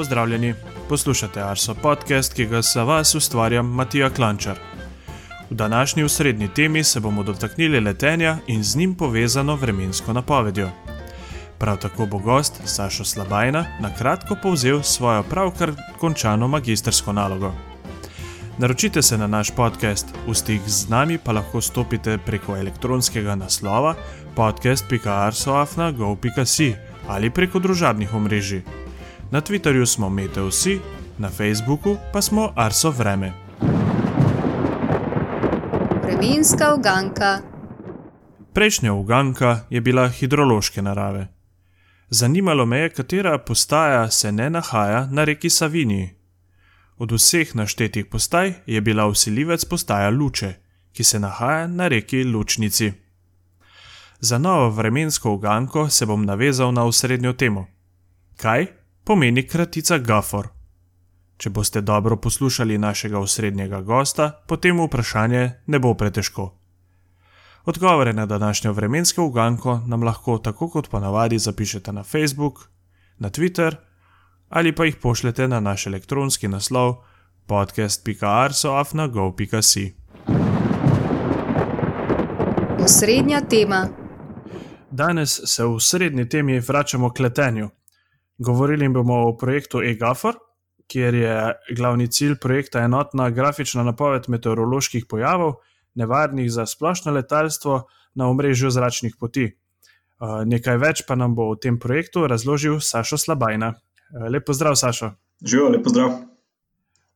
Pozdravljeni, poslušate Arso podcast, ki ga za vas ustvarjam Matija Klančar. V današnji usrednji temi se bomo dotaknili letenja in z njim povezano vremensko napovedjo. Prav tako bo gost Sašo Slabajna na kratko povzel svojo pravkar končano magistersko nalogo. Naročite se na naš podcast, v stik z nami pa lahko stopite preko elektronskega naslova podcast.arsoafna.gov.si ali preko družabnih omrežij. Na Twitterju smo Meteosi, na Facebooku pa smo Arso Vreme. Vremenska uganka. Prejšnja uganka je bila hidrološke narave. Zanimalo me je, katera postaja se ne nahaja na reki Savini. Od vseh naštetih postaj je bila usiljivec postaja Luče, ki se nahaja na reki Lučnici. Za novo vremensko uganko se bom navezal na osrednjo temo. Kaj pomeni kratica GAFOR? Če boste dobro poslušali našega osrednjega gosta, potem vprašanje ne bo pretežko. Odgovore na današnjo vremensko uganko nam lahko tako kot ponavadi zapišete na Facebook, na Twitter ali pa jih pošljete na naš elektronski naslov podcast.arsoafna.gov.si. Osrednja tema. Danes se v srednji temi vračamo k letenju. Govorili bomo o projektu EGAFOR, kjer je glavni cilj projekta enotna grafična napoved meteoroloških pojavov, nevarnih za splošno letalstvo na omrežju zračnih poti. Uh, nekaj več pa nam bo o tem projektu razložil Sašo Slabajna. Uh, lep pozdrav, Sašo. Živijo, lep pozdrav.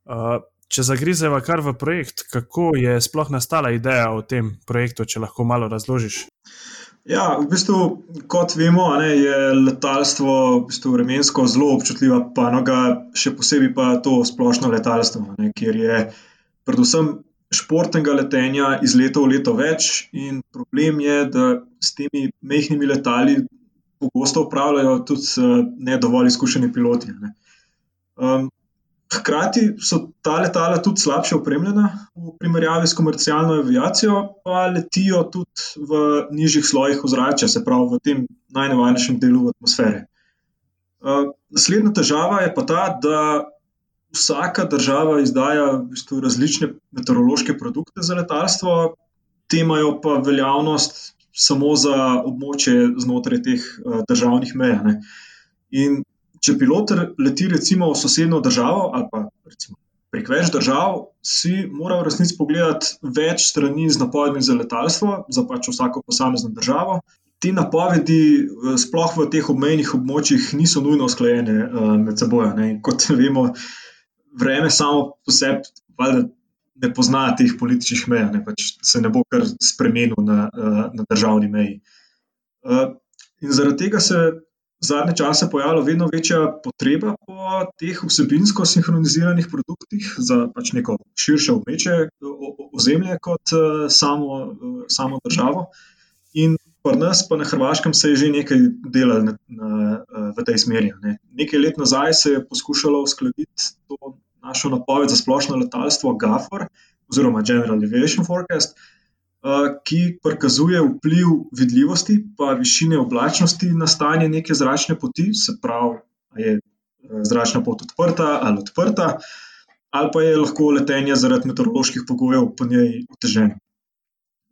Uh, če zagrizeva kar v projekt, kako je sploh nastala ideja o tem projektu, če lahko malo razložiš? Ja, v bistvu, kot vemo, ne, je letalstvo v bistvu vremensko zelo občutljiva panoga, še posebej pa to splošno letalstvo, ne, kjer je predvsem športnega letenja iz leta v leto več. In problem je, da s temi mehkimi letali pogosto upravljajo tudi ne dovolj izkušeni piloti. Ne. Um, Hkrati so ta letala tudi slabše opremljena v primerjavi s komercialno aviacijo, pa letijo tudi v nižjih slojih ozračja, se pravi v tem najnevarnejšem delu atmosfere. Naslednja težava je pa ta, da vsaka država izdaja v bistvu različne meteorološke produkte za letalstvo, te imajo pa veljavnost samo za območje znotraj teh državnih meja. Ne. In če pilot leti recimo v sosednjo državo ali pa recimo prek več držav, si mora v resnici pogledati več strani z napovedmi za letalstvo, za pač vsako posamezno državo. Te napovedi, sploh v teh obmejnih območjih, niso nujno usklajene uh, med seboj. Ne. Kot vemo, vreme samo po sebi ne pozna teh političnih meja, ne. Pač se ne bo kar spremenil na, uh, na državni meji. In zaradi tega se zadnje čase pojavila vedno večja potreba po teh vsebinsko sinhroniziranih produktih za pač neko širše območje, ozemlje kot samo, samo državo. In pri nas, pa na Hrvaškem, se je že nekaj delalo na, na, v tej smeri. Ne. Nekaj let nazaj se je poskušalo uskladiti to našo napoved za splošno letalstvo GAFOR oziroma General Aviation Forecast. Eh, ki prikazuje vpliv vidljivosti in višine oblačnosti na stanje neke zračne poti, se pravi, ali je eh, zračna pot odprta ali odprta, ali pa je lahko letenje zaradi meteoroloških pogojev po njej oteženo.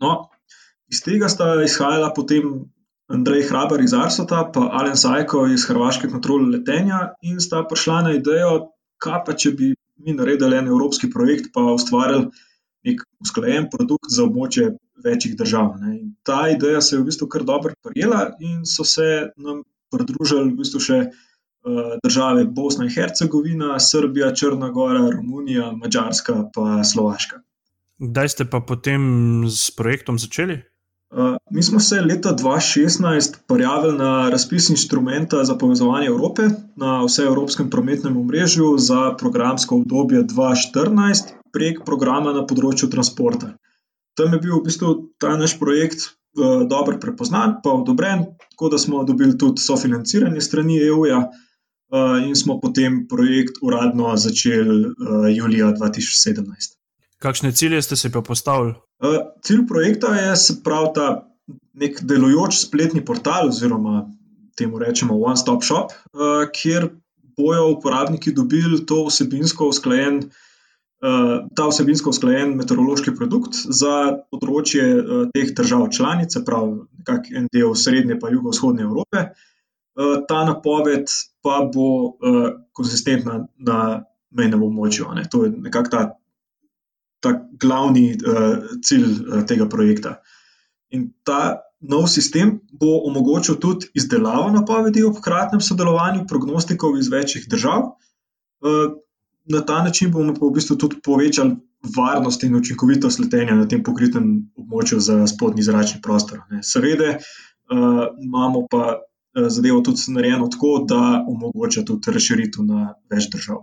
No, iz tega sta izhajala potem Andrej Hraber iz Arsota in Alen Zajko iz Hrvaške kontrole letenja in sta prišla na idejo, kaj pa če bi mi naredili en evropski projekt, pa ustvarjali nek usklajen produkt za območje večjih držav. Ne. In ta ideja se je v bistvu kar dobro prijela, in so se nam pridružili v bistvu še uh, države Bosna in Hercegovina, Srbija, Črna Gora, Romunija, Mačarska in Slovaška. Kdaj ste pa potem s projektom začeli? Uh, mi smo se leta 2016 prijavili na razpis inštrumenta za povezovanje Evrope na vseevropskem prometnem omrežju za programsko obdobje 2014 prek programa na področju transporta. Tam je bil v bistvu ta naš projekt uh, dobro prepoznan, pa odobren, tako da smo dobili tudi sofinanciranje strani EU-ja uh, in smo potem projekt uradno začeli julija 2017. Kakšne cilje ste si pa postavili? Uh, cilj projekta je, pravi, ta nek delujoč spletni portal, oziroma temu rečemo One Stop Shop, uh, kjer bojo uporabniki dobili to vsebinsko usklajen, uh, ta vsebinsko usklajen meteorološki produkt za področje teh držav članic, pravi nekako en del srednje pa jugovzhodne Evrope. Ta napoved pa bo konsistentna na mejnem območju. To je nekako ta, ta glavni uh, cilj uh, tega projekta. In ta nov sistem bo omogočil tudi izdelavo napovedi ob hkratnem sodelovanju prognostikov iz večjih držav. Uh, na ta način bomo pa v bistvu tudi povečali varnost in učinkovitost letenja na tem pokritem območju za spodnji zračni prostor. Seveda, uh, imamo pa. Zadevo tudi narejeno tako, da omogoča tudi razširitev na več držav.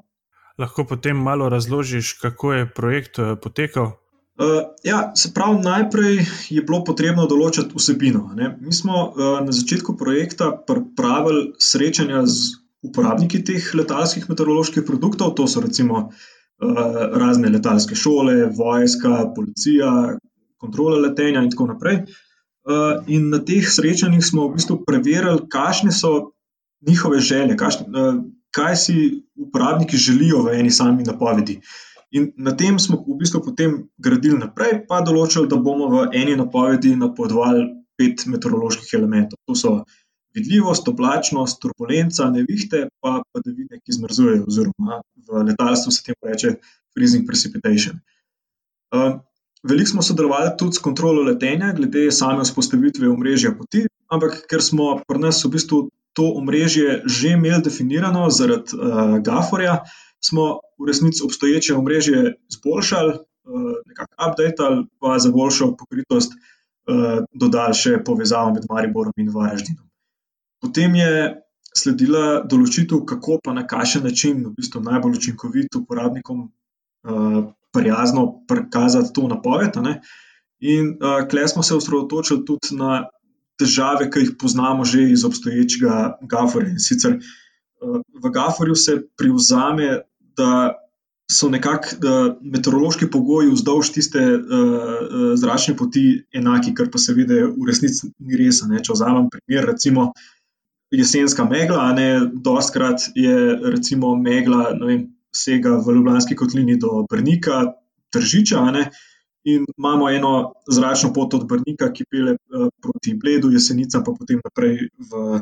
Lahko potem malo razložiš, kako je projekt eh, potekal? Uh, ja, se pravi, najprej je bilo potrebno določiti vsebino. Ne? Mi smo uh, na začetku projekta pripravili srečanja z uporabniki teh letalskih meteoroloških produktov, to so recimo uh, razne letalske šole, vojska, policija, kontrola letenja in tako naprej. Uh, in na teh srečanjih smo v bistvu preverili, kakšne so njihove želje, kakšne, uh, kaj si uporabniki želijo v eni sami napovedi. In na tem smo v bistvu potem gradili naprej, pa določili, da bomo v eni napovedi napovedovali pet meteoroloških elementov. To so vidljivost, oblačnost, turbulenca, nevihte, pa padavine, ki zmrzujejo, oziroma v letalstvu se temu reče freezing precipitation. Um, veliko smo sodelovali tudi s kontrolo letenja, glede same vzpostavitve omrežja poti, ampak ker smo pri nas v bistvu to omrežje že imeli definirano zaradi uh, Gaforja, smo v resnici obstoječe omrežje izboljšali, uh, nekako updated, pa za boljšo pokritost uh, dodali še povezavo med Mariborom in Varaždinom. Potem je sledila določitev, kako pa na kakšen način v bistvu najbolj učinkovit uporabnikom uh, prijazno prikazati to napoved. In uh, klej smo se osredotočili tudi na težave, ki jih poznamo že iz obstoječega Gaforja. In sicer eh, v Gaforju se privzame, da so nekako meteorološki pogoji vzdolž tiste uh, zračne poti enaki, kar pa seveda v resnici ni res. Če vzamem primer, recimo jesenska megla, ne, dostkrat je recimo megla, ne vem, sega v Ljubljanski kotlini do Brnika, Tržiča, ne, uh, In imamo eno zračno pot od Brnika, ki pele uh, proti Bledu, jesenica pa potem naprej v,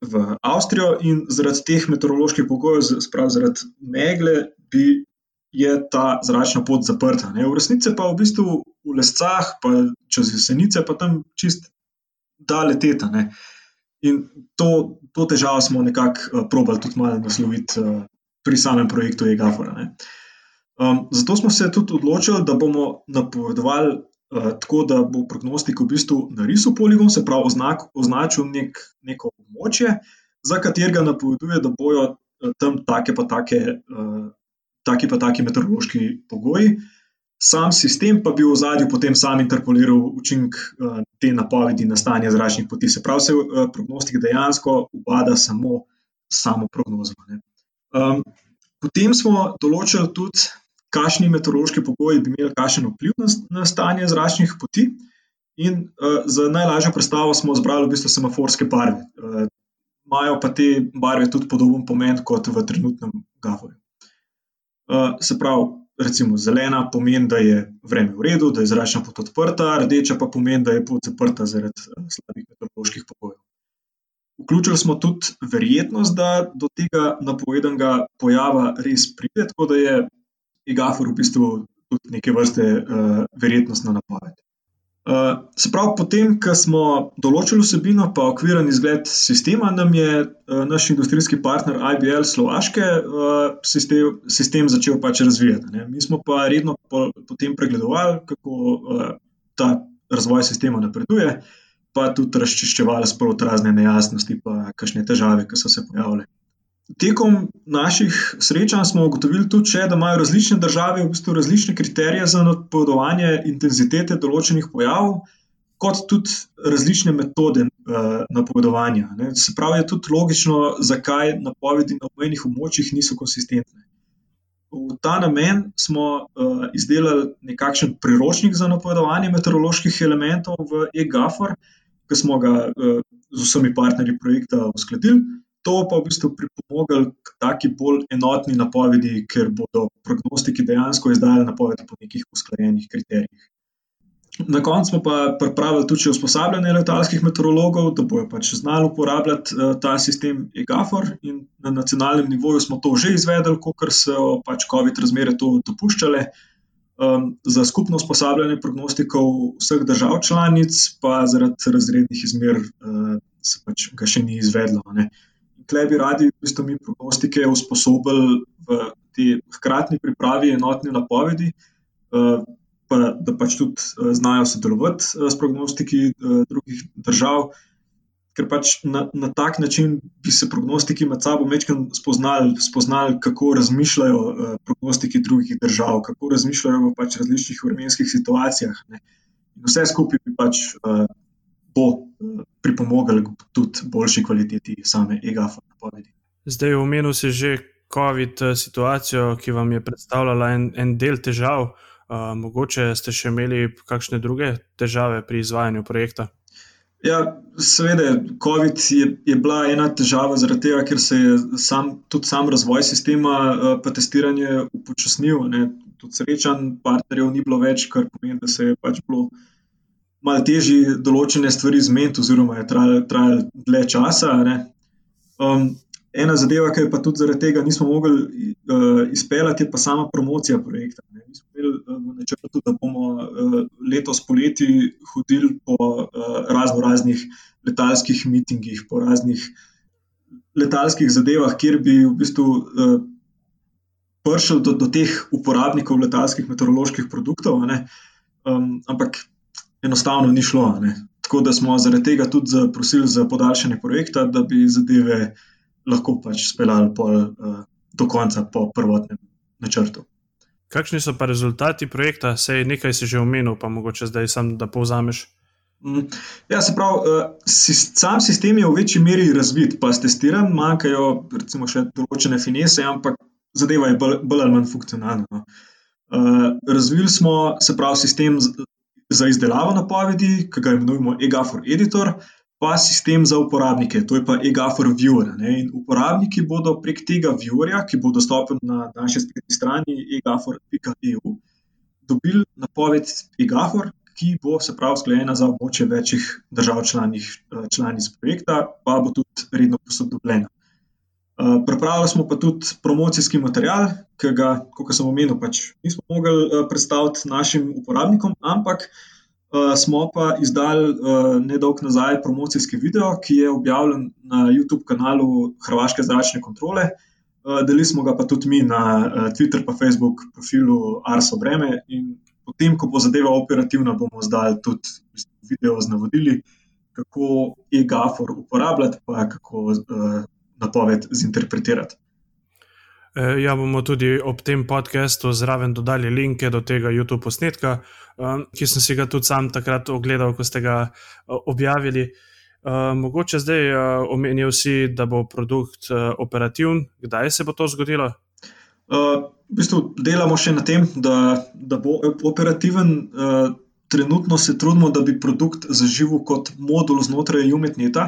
v Avstrijo. In zaradi teh meteoroloških pogojev, sprav zaradi megle, bi je ta zračna pot zaprta. Ne? V resnici pa v bistvu v lescah, pa čez jesenice, pa tam čist da leteta. Ne? In to, to težavo smo nekako uh, probali tudi malo nasloviti uh, pri samem projektu EGAFOR. Uh, zato smo se tudi odločili, da bomo napovedovali uh, tako, da bo prognostik v bistvu narisal poligon, se pravi oznak, označil nek, neko območje, za katerega napoveduje, da bojo uh, tam take pa take, uh, take pa take meteorološki pogoji. Sam sistem pa bi v zadju potem sam interpoliral učinek uh, te napovedi na stanje zračnih poti. Se pravi, se uh, prognostik dejansko ubada samo samo prognozo. Um, potem smo določili tudi kakšni meteorološki pogoji bi imeli kakšen vpliv na, na stanje zračnih poti. In uh, za najlažjo predstavo smo izbrali v bistvu semaforske barve. Uh, imajo pa te barve tudi podoben pomen kot v trenutnem Gavorju. Uh, se pravi, recimo zelena pomeni, da je vreme v redu, da je zračna pot odprta, rdeča pa pomeni, da je pot zaprta zaradi uh, slabih meteoroloških pogojev. Vključili smo tudi verjetnost, da do tega napovedanega pojava res pride, tako da je Igafor v bistvu tudi neke vrste uh, verjetnostna napoved. Uh, se pravi, potem, ko smo določili vsebino, pa okviren izgled sistema, nam je uh, naš industrijski partner IBL Slovaške uh, sistem, sistem začel pač razvijati. Ne. Mi smo pa redno po, potem pregledovali, kako uh, ta razvoj sistema napreduje, pa tudi razčiščevali sprot razne nejasnosti, pa kakšne težave, ki so se pojavile. Tekom naših srečanj smo ugotovili tudi, še, da imajo različne države v bistvu različne kriterije za napovedovanje intenzitete določenih pojavov, kot tudi različne metode uh, napovedovanja. Ne. Se pravi, je tudi logično, zakaj napovedi na obmejnih območjih niso konsistentne. V ta namen smo uh, izdelali nekakšen priročnik za napovedovanje meteoroloških elementov v EGAFOR, ki smo ga uh, z vsemi partnerji projekta uskladili to pa v bistvu pripomoglo k taki bolj enotni napovedi, ker bodo prognostiki dejansko izdali napovedi po nekih usklajenih kriterijih. Na koncu smo pa pripravili tudi usposabljanje letalskih meteorologov, da bojo pač znali uporabljati uh, ta sistem EGAFOR. Na nacionalnem nivoju smo to že izvedli, ker so pač COVID razmere to dopuščale. Um, za skupno usposabljanje prognostikov vseh držav članic, pa zaradi razrednih izmer, uh, se pač ga še ni izvedlo. Klej bi radi, v bistvu, mi prognostike usposobili v te hkratni pripravi enotne napovedi, uh, pa da pač tudi uh, znajo sodelovati uh, s prognostiki drugih držav ker pač na, na tak način bi se prognostiki med sabo večkrat spoznali, spoznali, kako razmišljajo uh, prognostiki drugih držav, kako razmišljajo v pač različnih vremenskih situacijah. Ne. Vse skupaj bi pač uh, bo uh, pripomoglo tudi boljši kvaliteti same EGAF-a napovedi. Zdaj, omenil si že COVID situacijo, ki vam je predstavljala en, en del težav. Uh, mogoče ste še imeli kakšne druge težave pri izvajanju projekta? Ja, seveda, COVID je, je bila ena težava, zaradi tega, ker se je sam, tudi sam razvoj sistema, eh, pa testiranje upočasnil. Tudi srečanj partnerjev ni bilo več, kar pomeni, da se je pač bilo malo težje določene stvari zmeniti, oziroma je trajalo dlje časa. Um, ena zadeva, ki je pa tudi zaradi tega nismo mogli uh, izpeljati, je pa sama promocija projekta. Ne. Mi smo imeli uh, v načrtu, da bomo uh, letos poleti hodili po uh, razno raznih letalskih mitingih, po raznih letalskih zadevah, kjer bi v bistvu uh, prišel do, do teh uporabnikov letalskih meteoroloških produktov, um, ampak enostavno ni šlo. Ne. Tako da smo zaradi tega tudi zaprosili za podaljšanje projekta, da bi zadeve lahko pač speljali uh, do konca po prvotnem načrtu. Kakšni so pa rezultati projekta, se je nekaj si že omenil, pa mogoče zdaj sam, da povzameš? Mm, ja, se pravi, uh, sam sistem je v večji meri razvit, pa testiran, manjkajo recimo še določene finese, ampak zadeva je bolj, bolj ali manj funkcionalna. No. Uh, razvili smo, se pravi, sistem za izdelavo napovedi, ki ga imenujemo EGAFOR Editor, pa sistem za uporabnike, to je pa EGAFOR Viewer. Ne? In uporabniki bodo prek tega viewerja, ki bo dostopen na naši spletni strani egafor.eu, dobili napoved EGAFOR, ki bo se pravi sklenjena za območje večjih držav eh, članic projekta, pa bo tudi redno posodobljena. Eh, pripravili smo pa tudi promocijski material, ki ga, kot sem omenil, pač nismo mogli eh, predstaviti našim uporabnikom, ampak Uh, smo pa izdali nedolgo nazaj promocijski video, ki je objavljen na YouTube kanalu Hrvaške zračne kontrole. Delili smo ga pa tudi mi na Twitter in Facebook profilu Arso Breme. In potem, ko bo zadeva operativna, bomo zdali tudi video z navodili, kako e-gafor uporabljati, pa kako napoved zinterpretirati. Eh, ja, bomo tudi ob tem podkastu zraven dodali linke do tega YouTube posnetka, eh, ki sem si ga tudi sam takrat ogledal, ko ste ga eh, objavili. Mogoče zdaj omenil si, da bo produkt operativen. Kdaj se bo to zgodilo? V bistvu delamo še na tem, da, da bo operativen. Trenutno se trudimo, da bi produkt zaživel kot modul znotraj UMETNETA.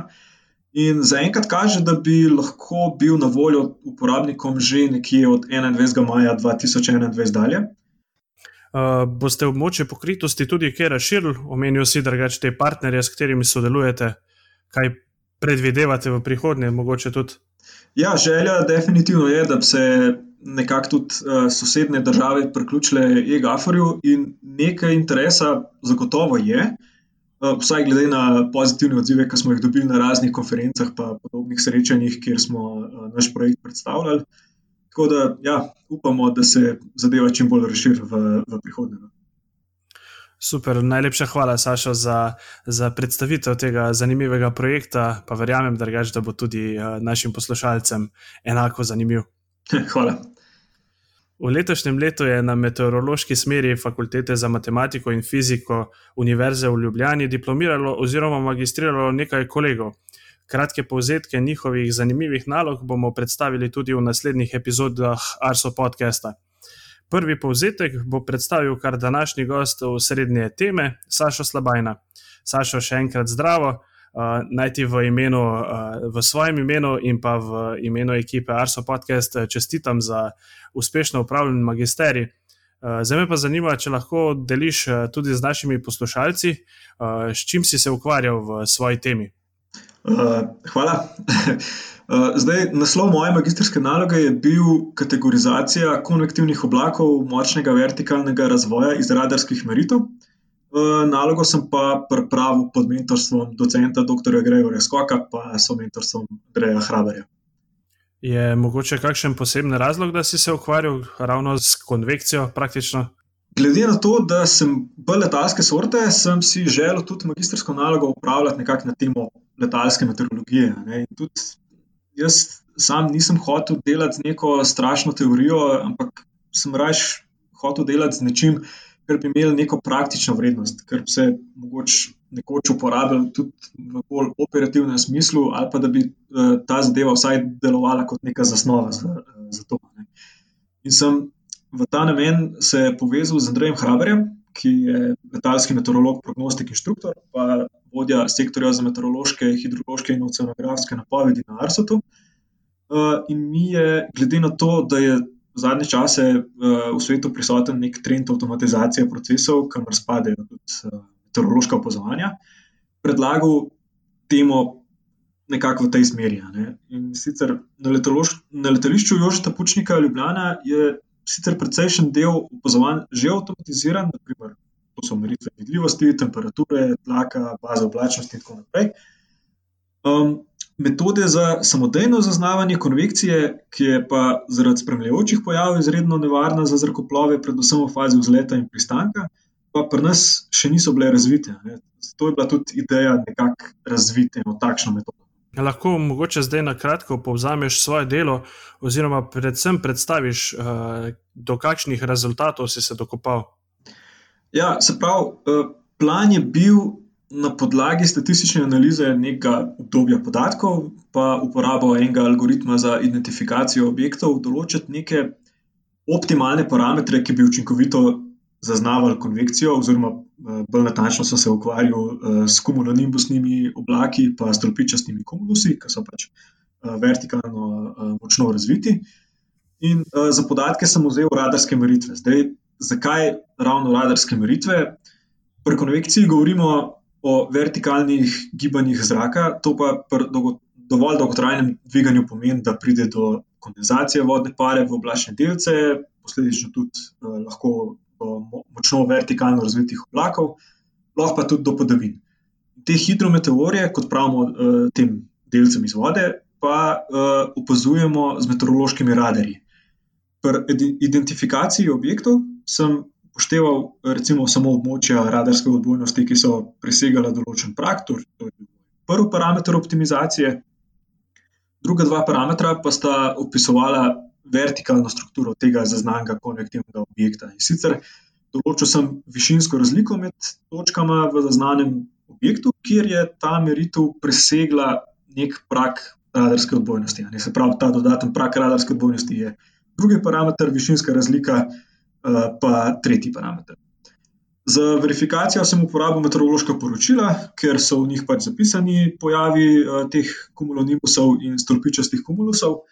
In zaenkrat kaže, da bi lahko bil na voljo uporabnikom že nekje od 21. maja 2021 dalje. Uh, boste območje pokritosti tudi kaj razširili, omenijo si drugače te partnerje, s katerimi sodelujete, kaj predvidevate v prihodnje, mogoče tudi? Ja, želja definitivno je, da bi se nekako tudi uh, sosednje države priključile e-gaforju in nekaj interesa zagotovo je. Uh, vsaj glede na pozitivne odzive, ki smo jih dobili na raznih konferencah in podobnih srečanjih, kjer smo eh, naš projekt predstavljali. Tako da ja, upamo, da se zadeva čim bolj razširi v, v prihodnje. No. Super, najlepša hvala, Saša, za, za predstavitev tega zanimivega projekta. Pa verjamem, da bo tudi uh, našim poslušalcem enako zanimiv. hvala. V letošnjem letu je na meteorološki smeri Fakultete za matematiko in fiziko Univerze v Ljubljani diplomiralo oziroma magistriralo nekaj kolegov. Kratke povzetke njihovih zanimivih nalog bomo predstavili tudi v naslednjih epizodah Arso podcasta. Prvi povzetek bo predstavil kar današnji gost v srednje teme, Sašo Slabajna. Sašo, še enkrat zdravo. Uh, najti v, imenu, uh, v svojem imenu in pa v imenu ekipe Arso Podcast. Čestitam za uspešno upravljen magisterij. Zdaj me pa zanima, če lahko deliš tudi z našimi poslušalci, s čim si se ukvarjal v svoji temi. Uh, hvala. Uh, zdaj, naslov moje magistrske naloge je bil kategorizacija konvektivnih oblakov močnega vertikalnega razvoja iz radarskih meritev. Uh, nalogo sem pa pripravil pod mentorstvom docenta dr. Gregorja Skoka, pa so mentorstvom Greja Hraberja. Je mogoče kakšen poseben razlog, da si se ukvarjal ravno s konvekcijo praktično? Glede na to, da sem bolj letalske sorte, sem si želel tudi magistrsko nalogo upravljati nekako na temo letalske meteorologije. Jaz sam nisem hotel delati z neko strašno teorijo, ampak sem raje hotel delati z nečim, kar bi imelo neko praktično vrednost, kar bi se mogoče nekoč uporabil tudi v bolj operativnem smislu, ali pa da bi uh, ta zadeva vsaj delovala kot neka zasnova za, uh, za to. Ne. In sem v ta namen se povezal z Andrejem Hraberjem, ki je letalski meteorolog, prognostik in inštruktor, pa vodja sektorja za meteorološke, hidrološke in oceanografske napovedi na Arsotu. Uh, in mi je, glede na to, da je zadnje čase v svetu prisoten nek trend avtomatizacije procesov, kamor spadajo tudi uh, meteorološka opazovanja, predlagal temo nekako v tej smeri. In sicer na, na letališču Jožeta Pučnika Ljubljana je sicer precejšen del opazovanj že avtomatiziran, naprimer, to so meritve vidljivosti, temperature, tlaka, baze oblačnosti in tako naprej. Metode za samodejno zaznavanje konvekcije, ki je pa zaradi spremljajočih pojavov izredno nevarna za zrakoplove, predvsem v fazi vzleta in pristanka, pa pri nas še niso bile razvite. Ne. Zato je bila tudi ideja nekako razviti eno takšno metodo. Lahko mogoče zdaj na kratko povzameš svoje delo, oziroma predvsem predstaviš, uh, do kakšnih rezultatov si se dokopal. Ja, se pravi, uh, plan je bil na podlagi statistične analize nekega obdobja podatkov, pa uporabo enega algoritma za identifikacijo objektov, določiti neke optimalne parametre, ki bi učinkovito zaznavali konvekcijo, oziroma eh, bolj natančno sem se ukvarjal eh, s kumulonimbusnimi oblaki in stolpičastimi kumulusi, ki so pač eh, vertikalno močno razviti. In za podatke sem vzel radarske meritve. Zdaj, zakaj ravno radarske meritve? Pri konvekciji govorimo o vertikalnih gibanjih zraka, to pa pri dolgo, dovolj dolgotrajnem dviganju pomeni, da pride do kondenzacije vodne pare v oblačne delce, posledično tudi eh, lahko močno vertikalno razvitih oblakov, lahko pa tudi do padavin. Te hidrometeorije, kot pravimo uh, tem delcem iz vode, pa uh, opazujemo z meteorološkimi radarji. Pri identifikaciji objektov sem upošteval recimo samo območja radarske odbojnosti, ki so presegala določen prak, to je prvi parameter optimizacije. Druga dva parametra pa sta opisovala vertikalno strukturo tega zaznanega konvektivnega objekta. In sicer določil sem višinsko razliko med točkama v zaznanem objektu, kjer je ta meritev presegla nek prak radarske odbojnosti. Se pravi, ta dodaten prak radarske odbojnosti je drugi parameter, višinska razlika pa tretji parameter. Za verifikacijo sem uporabil meteorološka poročila, ker so v njih pač zapisani pojavi eh, teh kumulonimbusov in stolpičastih kumulusov.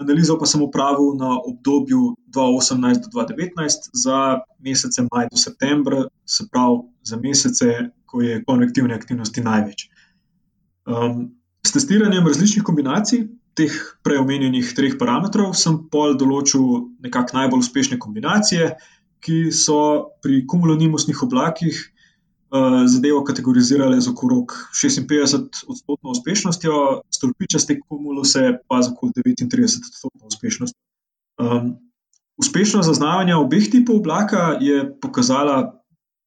Analizo pa sem upravil na obdobju 2018 do 2019 za mesece maj do septembra, se pravi za mesece, ko je konvektivne aktivnosti največ. Um, s testiranjem različnih kombinacij teh preomenjenih treh parametrov sem pol določil nekako najbolj uspešne kombinacije, ki so pri kumulonimusnih oblakih Eh, zadevo kategorizirale z okrog 56 odstotkov uspešnostjo, stolpičaste kumuluse pa z okrog 39 odstotkov uspešnostjo. Um, uspešnost zaznavanja obeh tipov oblaka je pokazala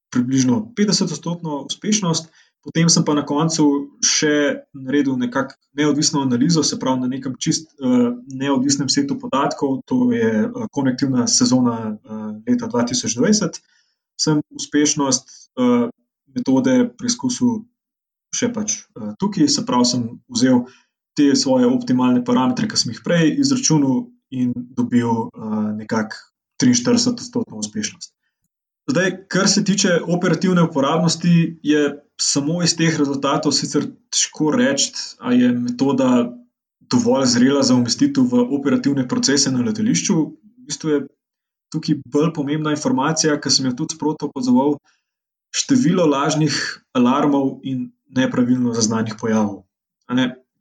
približno 50 odstotkov uspešnost, potem sem pa na koncu še naredil nekakšno neodvisno analizo, se pravi na nekem čist uh, neodvisnem setu podatkov, to je uh, konektivna sezona uh, leta 2020. Sem uspešnost metode preizkusil še pač tukaj. Se pravi, sem vzel te svoje optimalne parametre, ki sem jih prej izračunal, in dobil nekako 43-odstotno uspešnost. Zdaj, kar se tiče operativne uporabnosti, je samo iz teh rezultatov sicer težko reči, ali je metoda dovolj zrela za umestitev v operativne procese na letališču. V bistvu je tukaj bolj pomembna informacija, ki sem jo tudi sprotno opazoval, število lažnih alarmov in nepravilno zaznanih pojavov.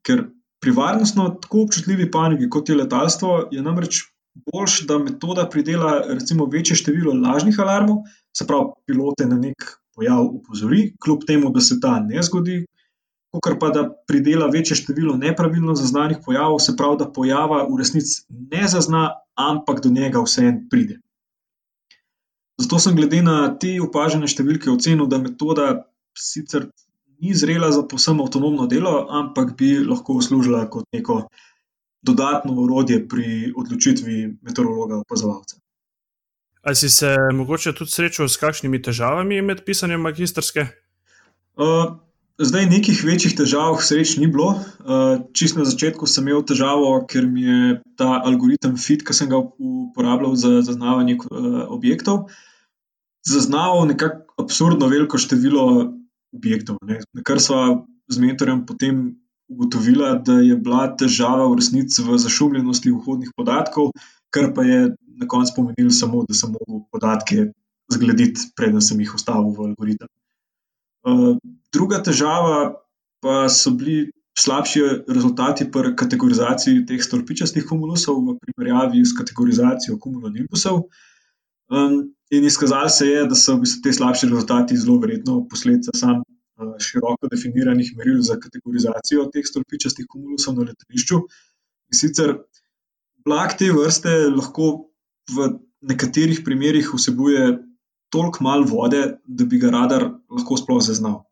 Ker pri varnostno tako občutljivi paniki, kot je letalstvo, je namreč boljš, da metoda pridela recimo večje število lažnih alarmov, se pravi, pilote na nek pojav upozori, kljub temu, da se ta ne zgodi, kot pa da pridela večje število nepravilno zaznanih pojavov, se pravi, da pojava v resnici ne zazna, ampak do njega vseeno pride. Zato sem glede na te opažene številke ocenil, da metoda sicer ni zrela za povsem avtonomno delo, ampak bi lahko služila kot neko dodatno urodje pri odločitvi meteorologa opazovalca. Ali si se mogoče tudi srečal s kakšnimi težavami med pisanjem magistrske? Uh, zdaj, nekih večjih težav, sreč ni bilo. Uh, Čisto na začetku sem imel težavo, ker mi je ta algoritem FIT, ki sem ga uporabljal za zaznavanje uh, objektov, zaznaval nekako absurdno veliko število objektov. Ne? Na kar smo z mentorjem potem ugotovila, da je bila težava v resnici v zašumljenosti vhodnih podatkov, kar pa je na koncu pomenilo samo, da sem mogel podatke zglediti, preden sem jih ustavil v algoritem. Uh, druga težava pa so bili slabši rezultati pri kategorizaciji teh stolpičastih kumulusov v primerjavi s kategorizacijo kumulonimbusov. Um, in izkazalo se je, da so v bistvu te slabši rezultati zelo verjetno posledica sam široko definiranih meril za kategorizacijo teh stolpičastih kumulusov na letališču. In sicer blag te vrste lahko v nekaterih primerjih vsebuje toliko malo vode, da bi ga radar lahko sploh zaznal.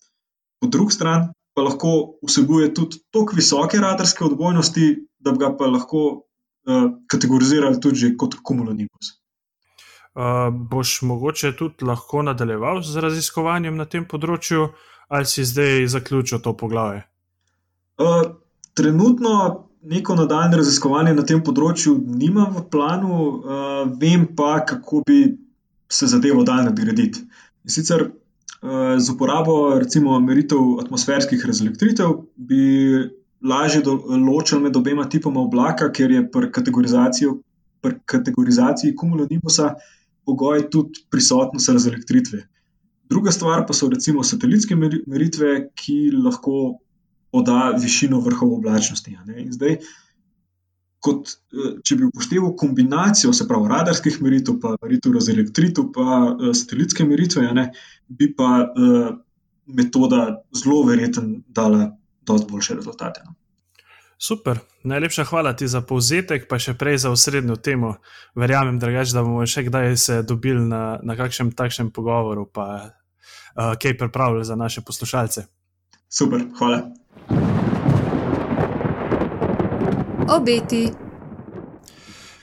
Po drugi strani pa lahko vsebuje tudi toliko visoke radarske odbojnosti, da bi ga pa lahko uh, kategorizirali tudi kot kumulonimbus. Uh, boš mogoče tudi lahko nadaljeval z raziskovanjem na tem področju, ali si zdaj zaključil to poglavje? Uh, trenutno neko nadaljne raziskovanje na tem področju nimam v planu, uh, vem pa, kako bi se zadevo dal nadgraditi. In sicer uh, z uporabo recimo meritev atmosferskih razelektritev bi lažje ločil med obema tipoma oblaka, ker je pri pri kategorizaciji kumulonimusa pogoj tudi prisotnost razelektritve. Druga stvar pa so recimo satelitske meritve, ki lahko poda višino vrhov oblačnosti. Zdaj, kot, eh, če bi upošteval kombinacijo, se pravi, radarskih meritev, pa meritev razelektritev, pa uh, satelitske meritve, ne, bi pa uh, metoda zelo verjetno dala precej boljše rezultate. No. Super, najlepša hvala ti za povzetek, pa še prej za osrednjo temo. Verjamem, drugač, da bomo še kdaj se dobili na, na kakšnem takšnem pogovoru, pa uh, kaj pripravili za naše poslušalce. Super, hvala. Obeti.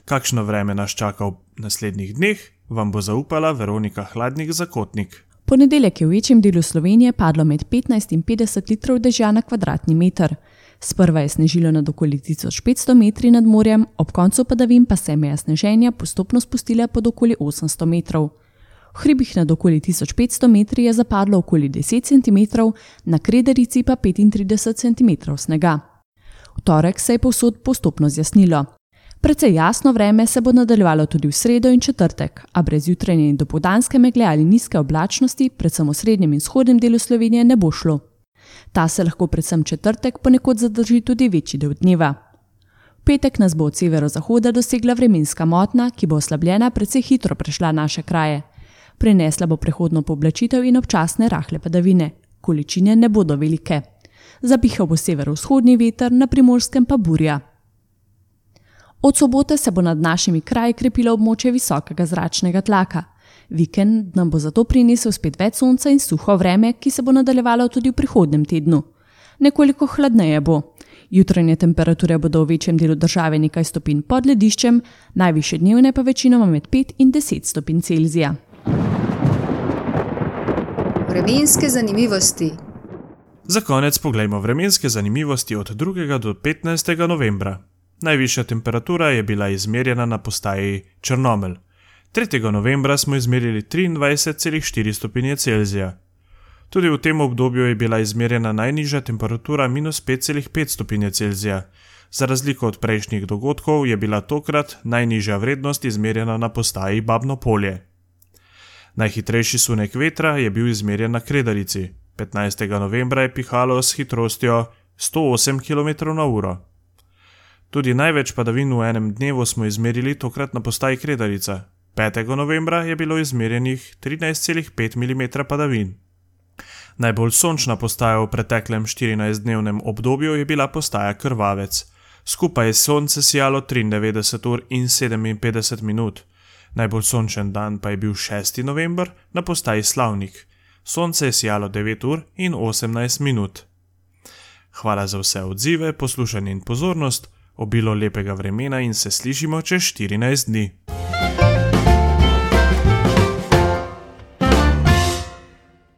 Kakšno vreme nas čaka v naslednjih dneh, vam bo zaupala Veronika Hladnik Zakotnik. Ponedeljek je v večjem delu Slovenije padlo med 15 in 50 litrov dežja na kvadratni meter. Sprva je snežilo nad okoli 1500 metri nad morjem, ob koncu padavin pa se je meja sneženja postopno spustila pod okoli 800 metrov. V hribih nad okoli 1500 metri je zapadlo okoli 10 cm, na krederici pa 35 cm snega. V torek se je povsod postopno zjasnilo. Predvsej jasno vreme se bo nadaljevalo tudi v sredo in četrtek, a brez jutranje in dopoldanske megle ali nizke oblačnosti, predvsem v srednjem in vzhodnem delu Slovenije, ne bo šlo. Ta se lahko predvsem četrtek ponekod zadrži tudi večji del dneva. V petek nas bo od severozahoda dosegla vremenska motna, ki bo oslabljena predvsej hitro prešla naše kraje. Prinesla bo prehodno poblačitev in občasne rahle padavine. Količine ne bodo velike. Zapihal bo severovzhodni veter, na primorskem pa burja. Od sobote se bo nad našimi kraji krepilo območje visokega zračnega tlaka. Vikend nam bo zato prinesel spet več sonca in suho vreme, ki se bo nadaljevalo tudi v prihodnem tednu. Nekoliko hladneje bo. Jutranje temperature bodo v večjem delu države nekaj stopinj pod lediščem, najviše dnevne pa večinoma med 5 in 10 stopinj Celzija. Vremenske zanimivosti. Za konec pogledajmo vremenske zanimivosti od 2. do 15. novembra. Najvišja temperatura je bila izmerjena na postaji Črnomelj. 3. novembra smo izmerili 23,4 stopinje Celzija. Tudi v tem obdobju je bila izmerjena najnižja temperatura minus 5,5 stopinje Celzija. Za razliko od prejšnjih dogodkov je bila tokrat najnižja vrednost izmerjena na postaji Babno polje. Najhitrejši sunek vetra je bil izmerjen na Kredarici. 15. novembra je pihalo s hitrostjo 108 km/h. Tudi največ padavin v enem dnevu smo izmerili tokrat na postaji Kredarica. 5. novembra je bilo izmerjenih 13,5 mm padavin. Najbolj sončna postaja v preteklem 14-dnevnem obdobju je bila postaja Krvavec. Skupaj je sonce sijalo 93 ur in 57 minut. Najbolj sončen dan pa je bil 6. november na postaji Slavnik. Sonce je sijalo 9 ur in 18 minut. Hvala za vse odzive, poslušanje in pozornost, obilo lepega vremena in se slišimo čez 14 dni.